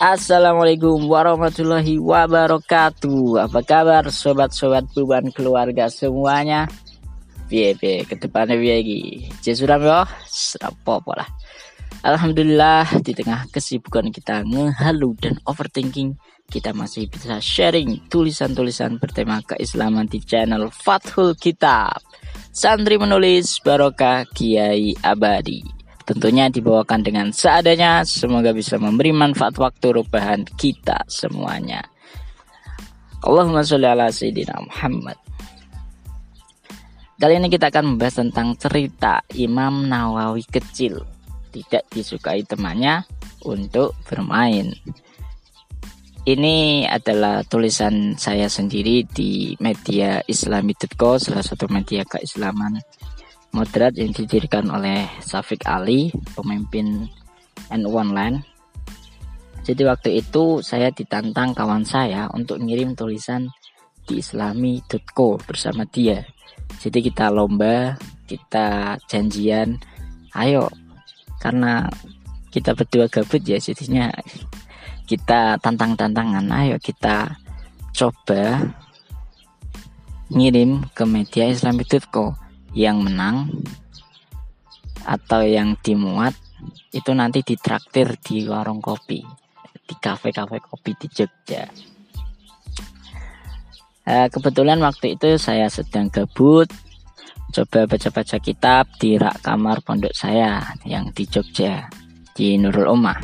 Assalamualaikum warahmatullahi wabarakatuh. Apa kabar sobat-sobat beban keluarga semuanya? Piye piye ke depannya piye lagi Jesuram Serapopo lah. Alhamdulillah di tengah kesibukan kita ngehalu dan overthinking kita masih bisa sharing tulisan-tulisan bertema keislaman di channel Fathul Kitab. Santri menulis Barokah Kiai Abadi. Tentunya dibawakan dengan seadanya, semoga bisa memberi manfaat waktu rubahan kita semuanya. Allahumma sholli ala Sayyidina Muhammad. Kali ini kita akan membahas tentang cerita Imam Nawawi kecil tidak disukai temannya untuk bermain. Ini adalah tulisan saya sendiri di media islami.co, salah satu media keislaman moderat yang didirikan oleh Safik Ali, pemimpin NU Online. Jadi waktu itu saya ditantang kawan saya untuk ngirim tulisan di islami.co bersama dia. Jadi kita lomba, kita janjian, ayo karena kita berdua gabut ya jadinya kita tantang-tantangan ayo kita coba ngirim ke media Islam.co yang menang atau yang dimuat itu nanti ditraktir di warung kopi di kafe-kafe kopi di Jogja. Eh, kebetulan waktu itu saya sedang gabut coba baca-baca kitab di rak kamar pondok saya yang di Jogja di Nurul Ummah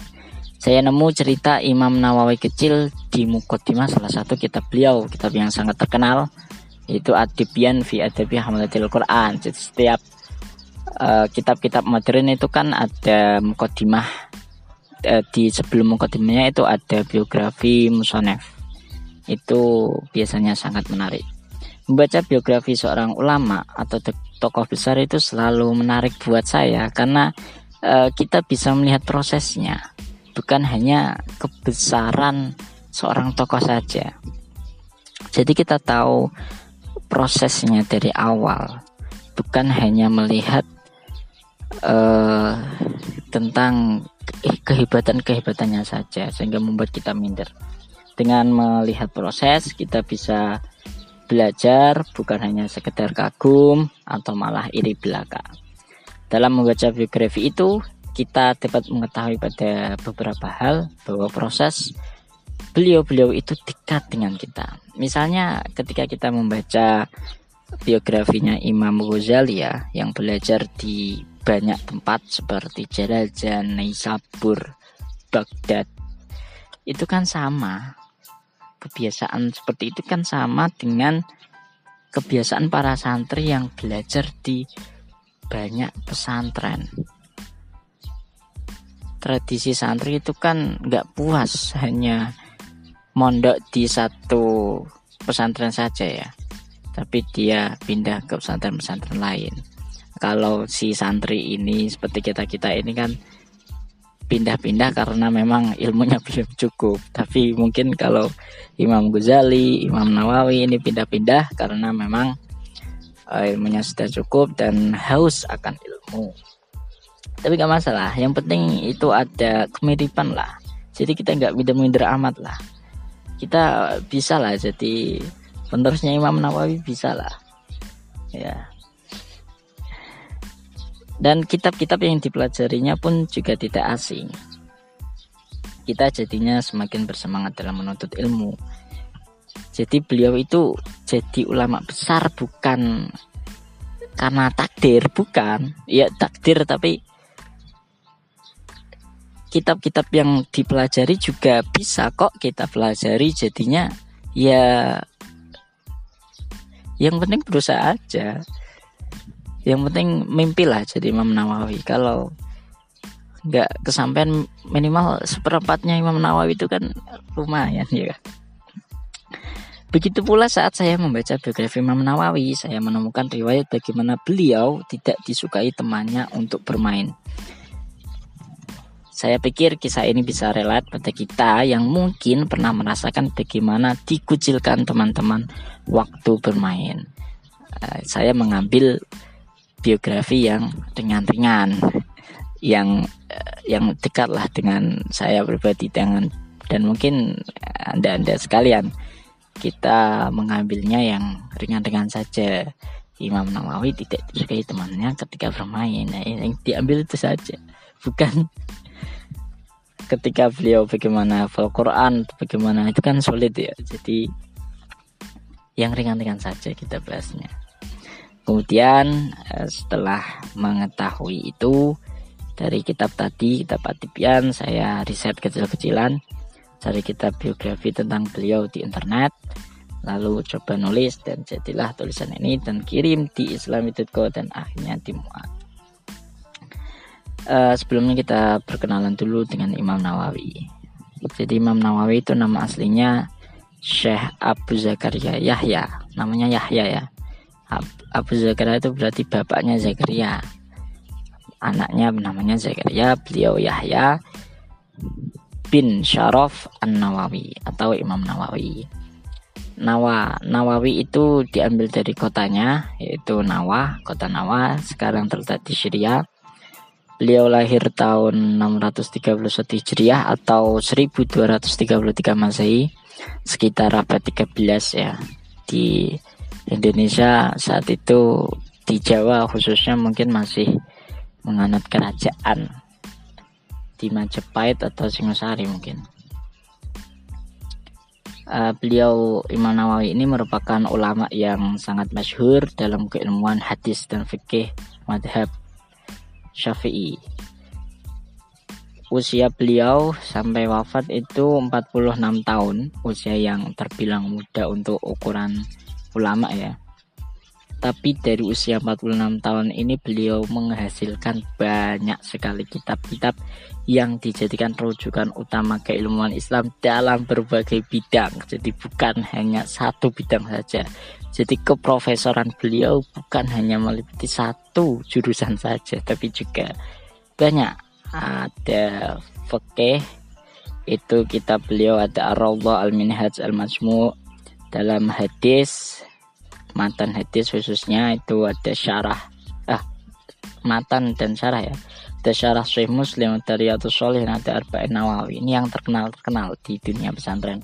saya nemu cerita Imam Nawawi kecil di Mukotimah salah satu kitab beliau kitab yang sangat terkenal itu Adibian fi Adabi Hamalatil Quran. Jadi setiap uh, kitab-kitab modern itu kan ada mukodimah uh, di sebelum mukodimahnya itu ada biografi musonef. Itu biasanya sangat menarik. Membaca biografi seorang ulama atau tokoh besar itu selalu menarik buat saya karena uh, kita bisa melihat prosesnya, bukan hanya kebesaran seorang tokoh saja. Jadi kita tahu prosesnya dari awal, bukan hanya melihat uh, tentang kehebatan-kehebatannya saja sehingga membuat kita minder. Dengan melihat proses kita bisa belajar bukan hanya sekedar kagum atau malah iri belaka. Dalam membaca biografi itu kita dapat mengetahui pada beberapa hal bahwa proses beliau-beliau itu dekat dengan kita. Misalnya ketika kita membaca biografinya Imam Ghazali ya yang belajar di banyak tempat seperti Jalajan, Naisabur, Baghdad. Itu kan sama. Kebiasaan seperti itu kan sama dengan kebiasaan para santri yang belajar di banyak pesantren. Tradisi santri itu kan nggak puas hanya mondok di satu pesantren saja ya. Tapi dia pindah ke pesantren-pesantren lain. Kalau si santri ini seperti kita kita ini kan pindah-pindah karena memang ilmunya belum cukup. Tapi mungkin kalau Imam Ghazali Imam Nawawi ini pindah-pindah karena memang uh, ilmunya sudah cukup dan haus akan ilmu. Tapi gak masalah. Yang penting itu ada kemiripan lah. Jadi kita nggak minder-minder amat lah kita bisa lah jadi penerusnya Imam Nawawi bisa lah ya. Dan kitab-kitab yang dipelajarinya pun juga tidak asing. Kita jadinya semakin bersemangat dalam menuntut ilmu. Jadi beliau itu jadi ulama besar bukan karena takdir bukan. Ya takdir tapi kitab-kitab yang dipelajari juga bisa kok kita pelajari. Jadinya ya yang penting berusaha aja. Yang penting mimpilah jadi Imam Nawawi. Kalau nggak kesampaian minimal seperempatnya Imam Nawawi itu kan lumayan ya Begitu pula saat saya membaca biografi Imam Nawawi, saya menemukan riwayat bagaimana beliau tidak disukai temannya untuk bermain. Saya pikir kisah ini bisa relate pada kita yang mungkin pernah merasakan bagaimana dikucilkan teman-teman waktu bermain. Uh, saya mengambil biografi yang ringan-ringan, yang uh, yang dekatlah dengan saya pribadi dengan dan mungkin anda-anda sekalian kita mengambilnya yang ringan-ringan saja Imam Nawawi tidak disukai temannya ketika bermain nah, yang diambil itu saja bukan ketika beliau bagaimana hafal Quran bagaimana itu kan sulit ya. Jadi yang ringan-ringan saja kita bahasnya. Kemudian eh, setelah mengetahui itu dari kitab tadi kitab Atipian saya riset kecil-kecilan cari kitab biografi tentang beliau di internet lalu coba nulis dan jadilah tulisan ini dan kirim di islami.co dan akhirnya dimuat uh, sebelumnya kita perkenalan dulu dengan Imam Nawawi jadi Imam Nawawi itu nama aslinya Syekh Abu Zakaria Yahya namanya Yahya ya Abu Zakaria itu berarti bapaknya Zakaria anaknya namanya Zakaria beliau Yahya bin Syaraf An-Nawawi atau Imam Nawawi. Nawa, Nawawi itu diambil dari kotanya yaitu Nawa, kota Nawa sekarang terletak di Syria. Beliau lahir tahun 631 Hijriah atau 1233 Masehi sekitar abad 13 ya. Di Indonesia saat itu di Jawa khususnya mungkin masih menganut kerajaan di Majapahit atau Singosari mungkin. Uh, beliau Imam Nawawi ini merupakan ulama yang sangat masyhur dalam keilmuan hadis dan fikih madhab syafi'i. Usia beliau sampai wafat itu 46 tahun, usia yang terbilang muda untuk ukuran ulama ya tapi dari usia 46 tahun ini beliau menghasilkan banyak sekali kitab-kitab yang dijadikan rujukan utama keilmuan Islam dalam berbagai bidang. Jadi bukan hanya satu bidang saja. Jadi keprofesoran beliau bukan hanya meliputi satu jurusan saja, tapi juga banyak. Ada fikih itu kitab beliau ada Ar-Rawdah Al-Minhaj Al-Majmu' dalam hadis matan hadis khususnya itu ada syarah ah matan dan syarah ya. Ada syarah Sahih Muslim dari atau Solih ada Arba'in Nawawi. Ini yang terkenal terkenal di dunia pesantren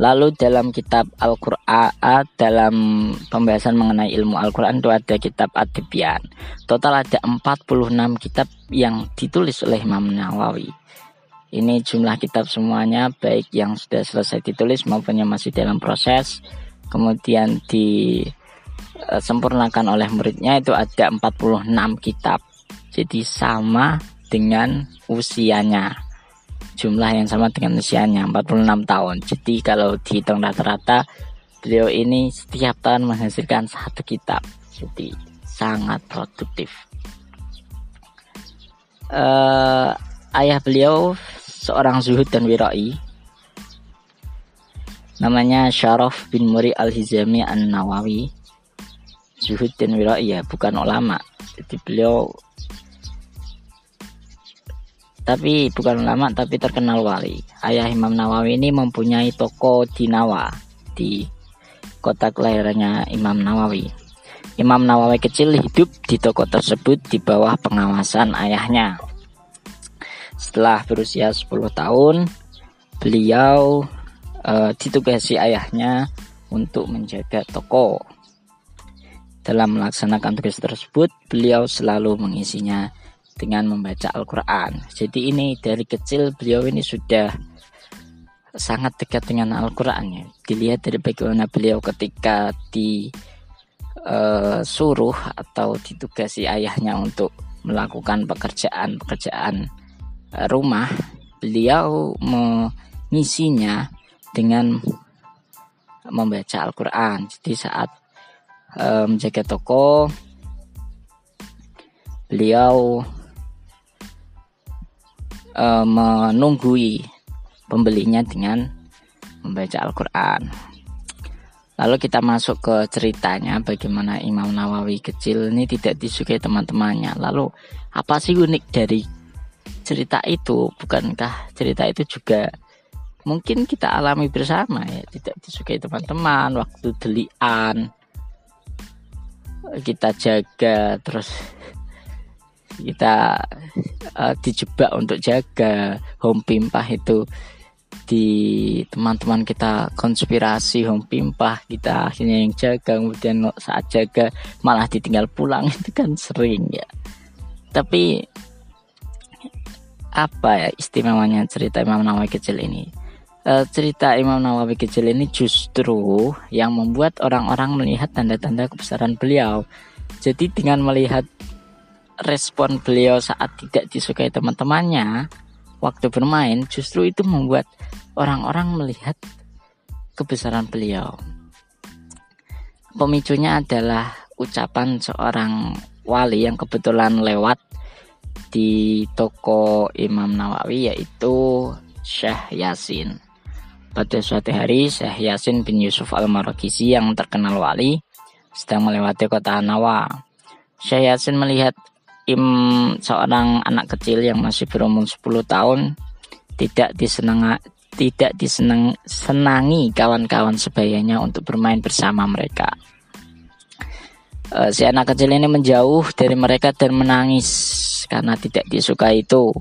Lalu dalam kitab Al-Qur'an dalam pembahasan mengenai ilmu Al-Qur'an itu ada kitab Adibian. Total ada 46 kitab yang ditulis oleh Imam Nawawi. Ini jumlah kitab semuanya baik yang sudah selesai ditulis maupun yang masih dalam proses kemudian disempurnakan eh, oleh muridnya itu ada 46 kitab jadi sama dengan usianya jumlah yang sama dengan usianya 46 tahun. Jadi kalau dihitung rata-rata beliau ini setiap tahun menghasilkan satu kitab. Jadi sangat produktif. Uh, ayah beliau seorang zuhud dan wirai. Namanya Syaraf bin Muri Al-Hizami An-Nawawi. Zuhud dan Wirai ya bukan ulama. Jadi beliau tapi bukan ulama tapi terkenal wali. Ayah Imam Nawawi ini mempunyai toko di Nawa di kota kelahirannya Imam Nawawi. Imam Nawawi kecil hidup di toko tersebut di bawah pengawasan ayahnya. Setelah berusia 10 tahun beliau uh, ditugasi ayahnya untuk menjaga toko. Dalam melaksanakan tugas tersebut, beliau selalu mengisinya dengan membaca Al-Quran. Jadi ini dari kecil beliau ini sudah sangat dekat dengan Al-Quran ya. Dilihat dari bagaimana beliau ketika disuruh eh, atau ditugasi ayahnya untuk melakukan pekerjaan-pekerjaan eh, rumah, beliau mengisinya dengan membaca Al-Quran. Jadi saat uh, menjaga toko, beliau uh, menunggui pembelinya dengan membaca Al-Quran. Lalu kita masuk ke ceritanya bagaimana Imam Nawawi kecil ini tidak disukai teman-temannya. Lalu apa sih unik dari cerita itu? Bukankah cerita itu juga mungkin kita alami bersama ya tidak disukai teman-teman waktu delian kita jaga terus kita uh, dijebak untuk jaga home pimpah itu di teman-teman kita konspirasi home pimpah kita akhirnya yang jaga kemudian saat jaga malah ditinggal pulang. Itu kan sering ya. Tapi apa ya istimewanya cerita Imam Nawawi kecil ini? E, cerita Imam Nawawi kecil ini justru yang membuat orang-orang melihat tanda-tanda kebesaran beliau. Jadi dengan melihat respon beliau saat tidak disukai teman-temannya waktu bermain justru itu membuat orang-orang melihat kebesaran beliau. Pemicunya adalah ucapan seorang wali yang kebetulan lewat di toko Imam Nawawi yaitu Syekh Yasin. Pada suatu hari Syekh Yasin bin Yusuf Al-Marakisi yang terkenal wali sedang melewati kota Nawa. Syekh Yasin melihat im seorang anak kecil yang masih berumur 10 tahun tidak disenang tidak disenang senangi kawan-kawan sebayanya untuk bermain bersama mereka. Uh, si anak kecil ini menjauh dari mereka dan menangis karena tidak disukai itu.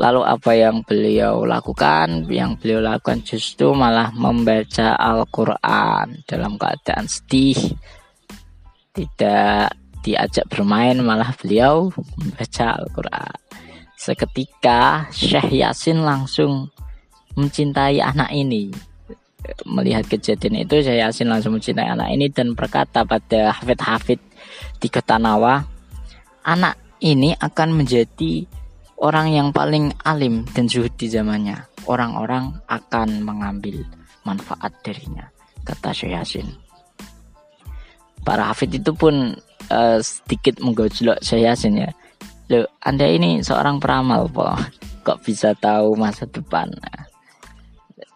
Lalu apa yang beliau lakukan? Yang beliau lakukan justru malah membaca Al-Quran dalam keadaan sedih, tidak diajak bermain malah beliau membaca Al-Quran. Seketika Syekh Yasin langsung mencintai anak ini. Melihat kejadian itu Syekh Yasin langsung mencintai anak ini dan berkata pada Hafid-Hafid di Ketanawa, anak ini akan menjadi orang yang paling alim dan zuhud di zamannya. Orang-orang akan mengambil manfaat darinya, kata Syekh Yasin. Para hafid itu pun uh, sedikit menggojlok saya ya. Loh, Anda ini seorang peramal, po. Kok bisa tahu masa depan?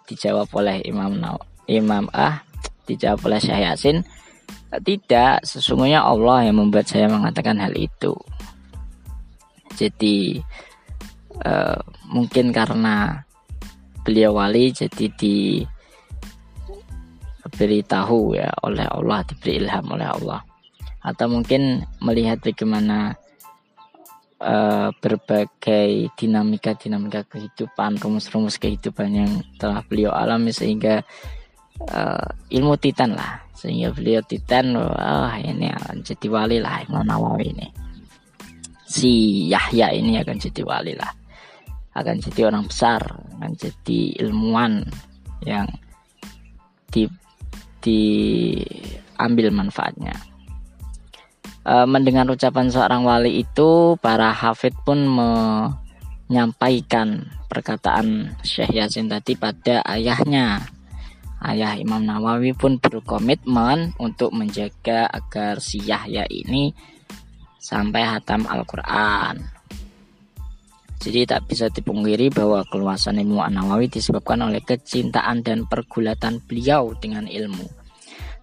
Dijawab oleh Imam Naw Imam Ah, dijawab oleh Syekh Yasin. Tidak, sesungguhnya Allah yang membuat saya mengatakan hal itu. Jadi uh, mungkin karena beliau wali jadi di beritahu ya oleh Allah diberi ilham oleh Allah atau mungkin melihat bagaimana uh, berbagai dinamika-dinamika kehidupan, rumus-rumus kehidupan yang telah beliau alami sehingga uh, ilmu titan lah, sehingga beliau titan, wah ini akan jadi wali lah Imam Nawawi ini. Si Yahya ini akan jadi wali lah, akan jadi orang besar, akan jadi ilmuwan yang di diambil manfaatnya e, mendengar ucapan seorang wali itu para hafid pun menyampaikan perkataan Syekh Yasin tadi pada ayahnya ayah Imam Nawawi pun berkomitmen untuk menjaga agar si Yahya ini sampai hatam Al-Quran jadi tak bisa dipungkiri bahwa keluasan ilmu An-Nawawi disebabkan oleh kecintaan dan pergulatan beliau dengan ilmu.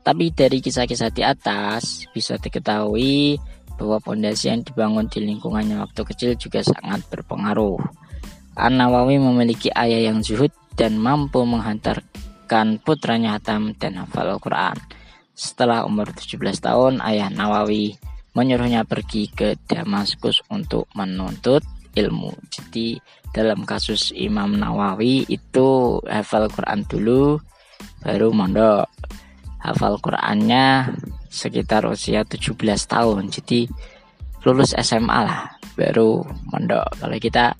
Tapi dari kisah-kisah di atas bisa diketahui bahwa pondasi yang dibangun di lingkungannya waktu kecil juga sangat berpengaruh. An-Nawawi memiliki ayah yang zuhud dan mampu menghantarkan putranya Hatam dan hafal Al-Quran. Setelah umur 17 tahun, ayah Nawawi menyuruhnya pergi ke Damaskus untuk menuntut ilmu. Jadi dalam kasus Imam Nawawi itu hafal Quran dulu baru mondok hafal Qurannya sekitar usia 17 tahun. Jadi lulus SMA lah. Baru mondok. Kalau kita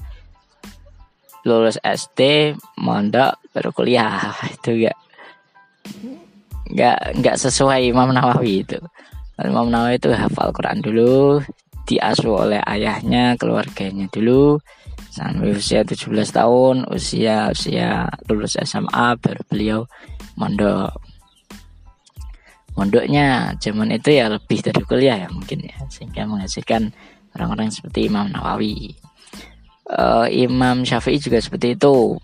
lulus SD mondok baru kuliah. Itu enggak enggak enggak sesuai Imam Nawawi itu. Imam Nawawi itu hafal Quran dulu diasuh oleh ayahnya keluarganya dulu. Sampai usia 17 tahun usia usia lulus SMA baru beliau mondok mondoknya zaman itu ya lebih dari kuliah ya mungkin ya sehingga menghasilkan orang-orang seperti Imam Nawawi. Uh, Imam Syafi'i juga seperti itu.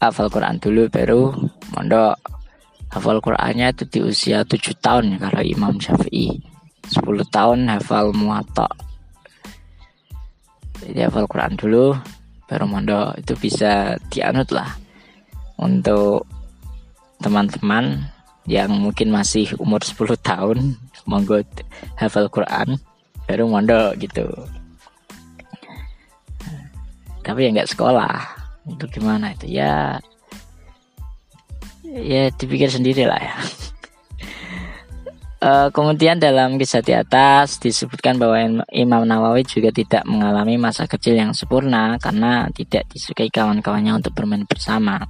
Hafal Quran dulu baru mondok. Hafal Qurannya itu di usia 7 tahun ya kalau Imam Syafi'i. 10 tahun hafal muatta jadi hafal Quran dulu baru mondok. Itu bisa dianut lah untuk teman-teman yang mungkin masih umur 10 tahun monggo hafal Quran baru mondok gitu. Tapi ya nggak sekolah. Itu gimana itu? Ya ya dipikir sendiri lah ya. Uh, kemudian dalam kisah di atas disebutkan bahwa Imam Nawawi juga tidak mengalami masa kecil yang sempurna karena tidak disukai kawan-kawannya untuk bermain bersama.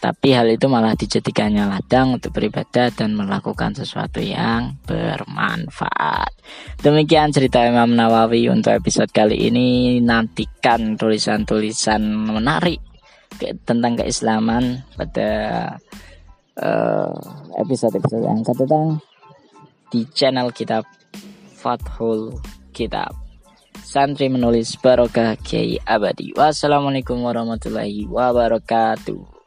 Tapi hal itu malah dijadikannya ladang untuk beribadah dan melakukan sesuatu yang bermanfaat. Demikian cerita Imam Nawawi untuk episode kali ini. Nantikan tulisan-tulisan menarik tentang keislaman pada uh, episode-episode yang akan datang di channel kita Fathul Kitab. Santri menulis Barokah Kiai Abadi. Wassalamualaikum warahmatullahi wabarakatuh.